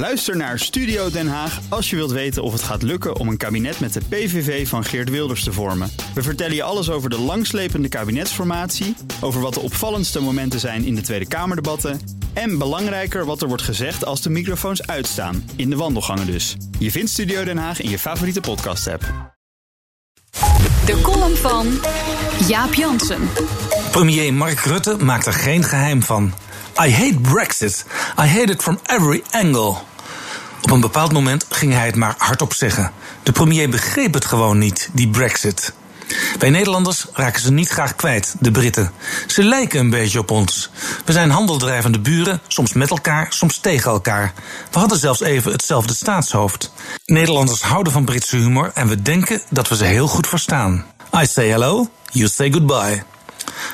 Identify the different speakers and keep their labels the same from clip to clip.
Speaker 1: Luister naar Studio Den Haag als je wilt weten of het gaat lukken om een kabinet met de PVV van Geert Wilders te vormen. We vertellen je alles over de langslepende kabinetsformatie, over wat de opvallendste momenten zijn in de Tweede Kamerdebatten en belangrijker wat er wordt gezegd als de microfoons uitstaan, in de wandelgangen dus. Je vindt Studio Den Haag in je favoriete podcast-app.
Speaker 2: De column van Jaap Jansen.
Speaker 3: Premier Mark Rutte maakt er geen geheim van. I hate Brexit. I hate it from every angle. Op een bepaald moment ging hij het maar hardop zeggen. De premier begreep het gewoon niet, die Brexit. Wij Nederlanders raken ze niet graag kwijt, de Britten. Ze lijken een beetje op ons. We zijn handeldrijvende buren, soms met elkaar, soms tegen elkaar. We hadden zelfs even hetzelfde staatshoofd. Nederlanders houden van Britse humor en we denken dat we ze heel goed verstaan. I say hello, you say goodbye.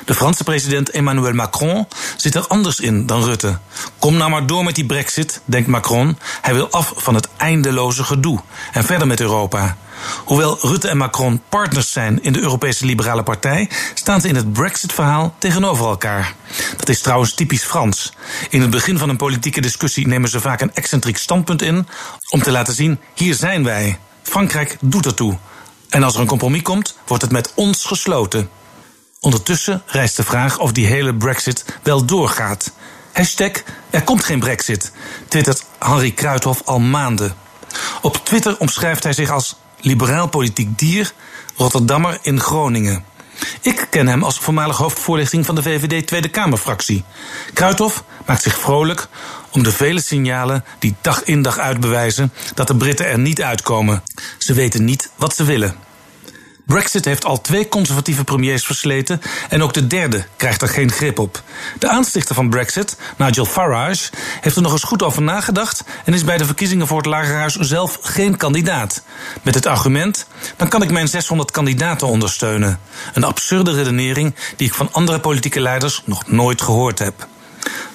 Speaker 3: De Franse president Emmanuel Macron zit er anders in dan Rutte. Kom nou maar door met die brexit, denkt Macron. Hij wil af van het eindeloze gedoe en verder met Europa. Hoewel Rutte en Macron partners zijn in de Europese Liberale Partij, staan ze in het Brexit-verhaal tegenover elkaar. Dat is trouwens typisch Frans. In het begin van een politieke discussie nemen ze vaak een excentriek standpunt in om te laten zien: hier zijn wij. Frankrijk doet ertoe. En als er een compromis komt, wordt het met ons gesloten. Ondertussen rijst de vraag of die hele Brexit wel doorgaat. Hashtag er komt geen Brexit, twittert Henry Kruithof al maanden. Op Twitter omschrijft hij zich als liberaal politiek dier, Rotterdammer in Groningen. Ik ken hem als voormalig hoofdvoorlichting van de VVD Tweede Kamerfractie. Kruithof maakt zich vrolijk om de vele signalen die dag in dag uit bewijzen dat de Britten er niet uitkomen. Ze weten niet wat ze willen. Brexit heeft al twee conservatieve premiers versleten en ook de derde krijgt er geen grip op. De aanstichter van Brexit, Nigel Farage, heeft er nog eens goed over nagedacht en is bij de verkiezingen voor het Lagerhuis zelf geen kandidaat. Met het argument: dan kan ik mijn 600 kandidaten ondersteunen. Een absurde redenering die ik van andere politieke leiders nog nooit gehoord heb.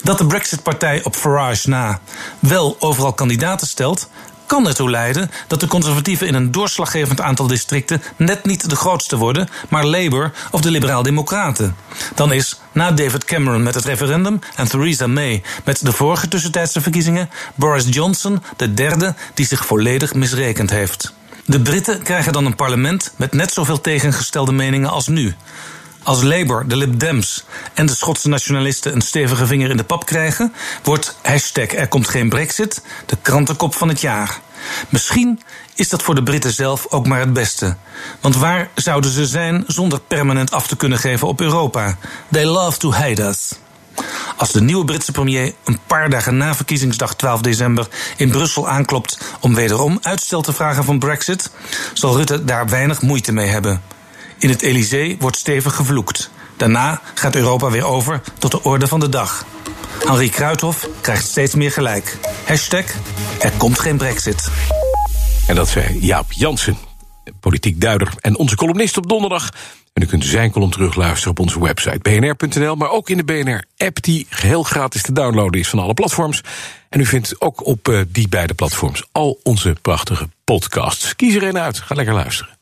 Speaker 3: Dat de Brexit-partij op Farage na wel overal kandidaten stelt, kan ertoe leiden dat de conservatieven in een doorslaggevend aantal districten net niet de grootste worden, maar Labour of de Liberaal-Democraten. Dan is na David Cameron met het referendum en Theresa May met de vorige tussentijdse verkiezingen Boris Johnson de derde die zich volledig misrekend heeft. De Britten krijgen dan een parlement met net zoveel tegengestelde meningen als nu. Als Labour, de Lib Dems en de Schotse nationalisten een stevige vinger in de pap krijgen, wordt hashtag er komt geen brexit de krantenkop van het jaar. Misschien is dat voor de Britten zelf ook maar het beste. Want waar zouden ze zijn zonder permanent af te kunnen geven op Europa? They love to hate us. Als de nieuwe Britse premier een paar dagen na verkiezingsdag 12 december in Brussel aanklopt om wederom uitstel te vragen van Brexit, zal Rutte daar weinig moeite mee hebben. In het Elysée wordt stevig gevloekt. Daarna gaat Europa weer over tot de orde van de dag. Henri Kruithof krijgt steeds meer gelijk. Hashtag er komt geen brexit.
Speaker 4: En dat zei Jaap Jansen, politiek duider en onze columnist op donderdag. En u kunt zijn column terugluisteren op onze website bnr.nl... maar ook in de BNR-app die geheel gratis te downloaden is van alle platforms. En u vindt ook op uh, die beide platforms al onze prachtige podcasts. Kies er een uit, ga lekker luisteren.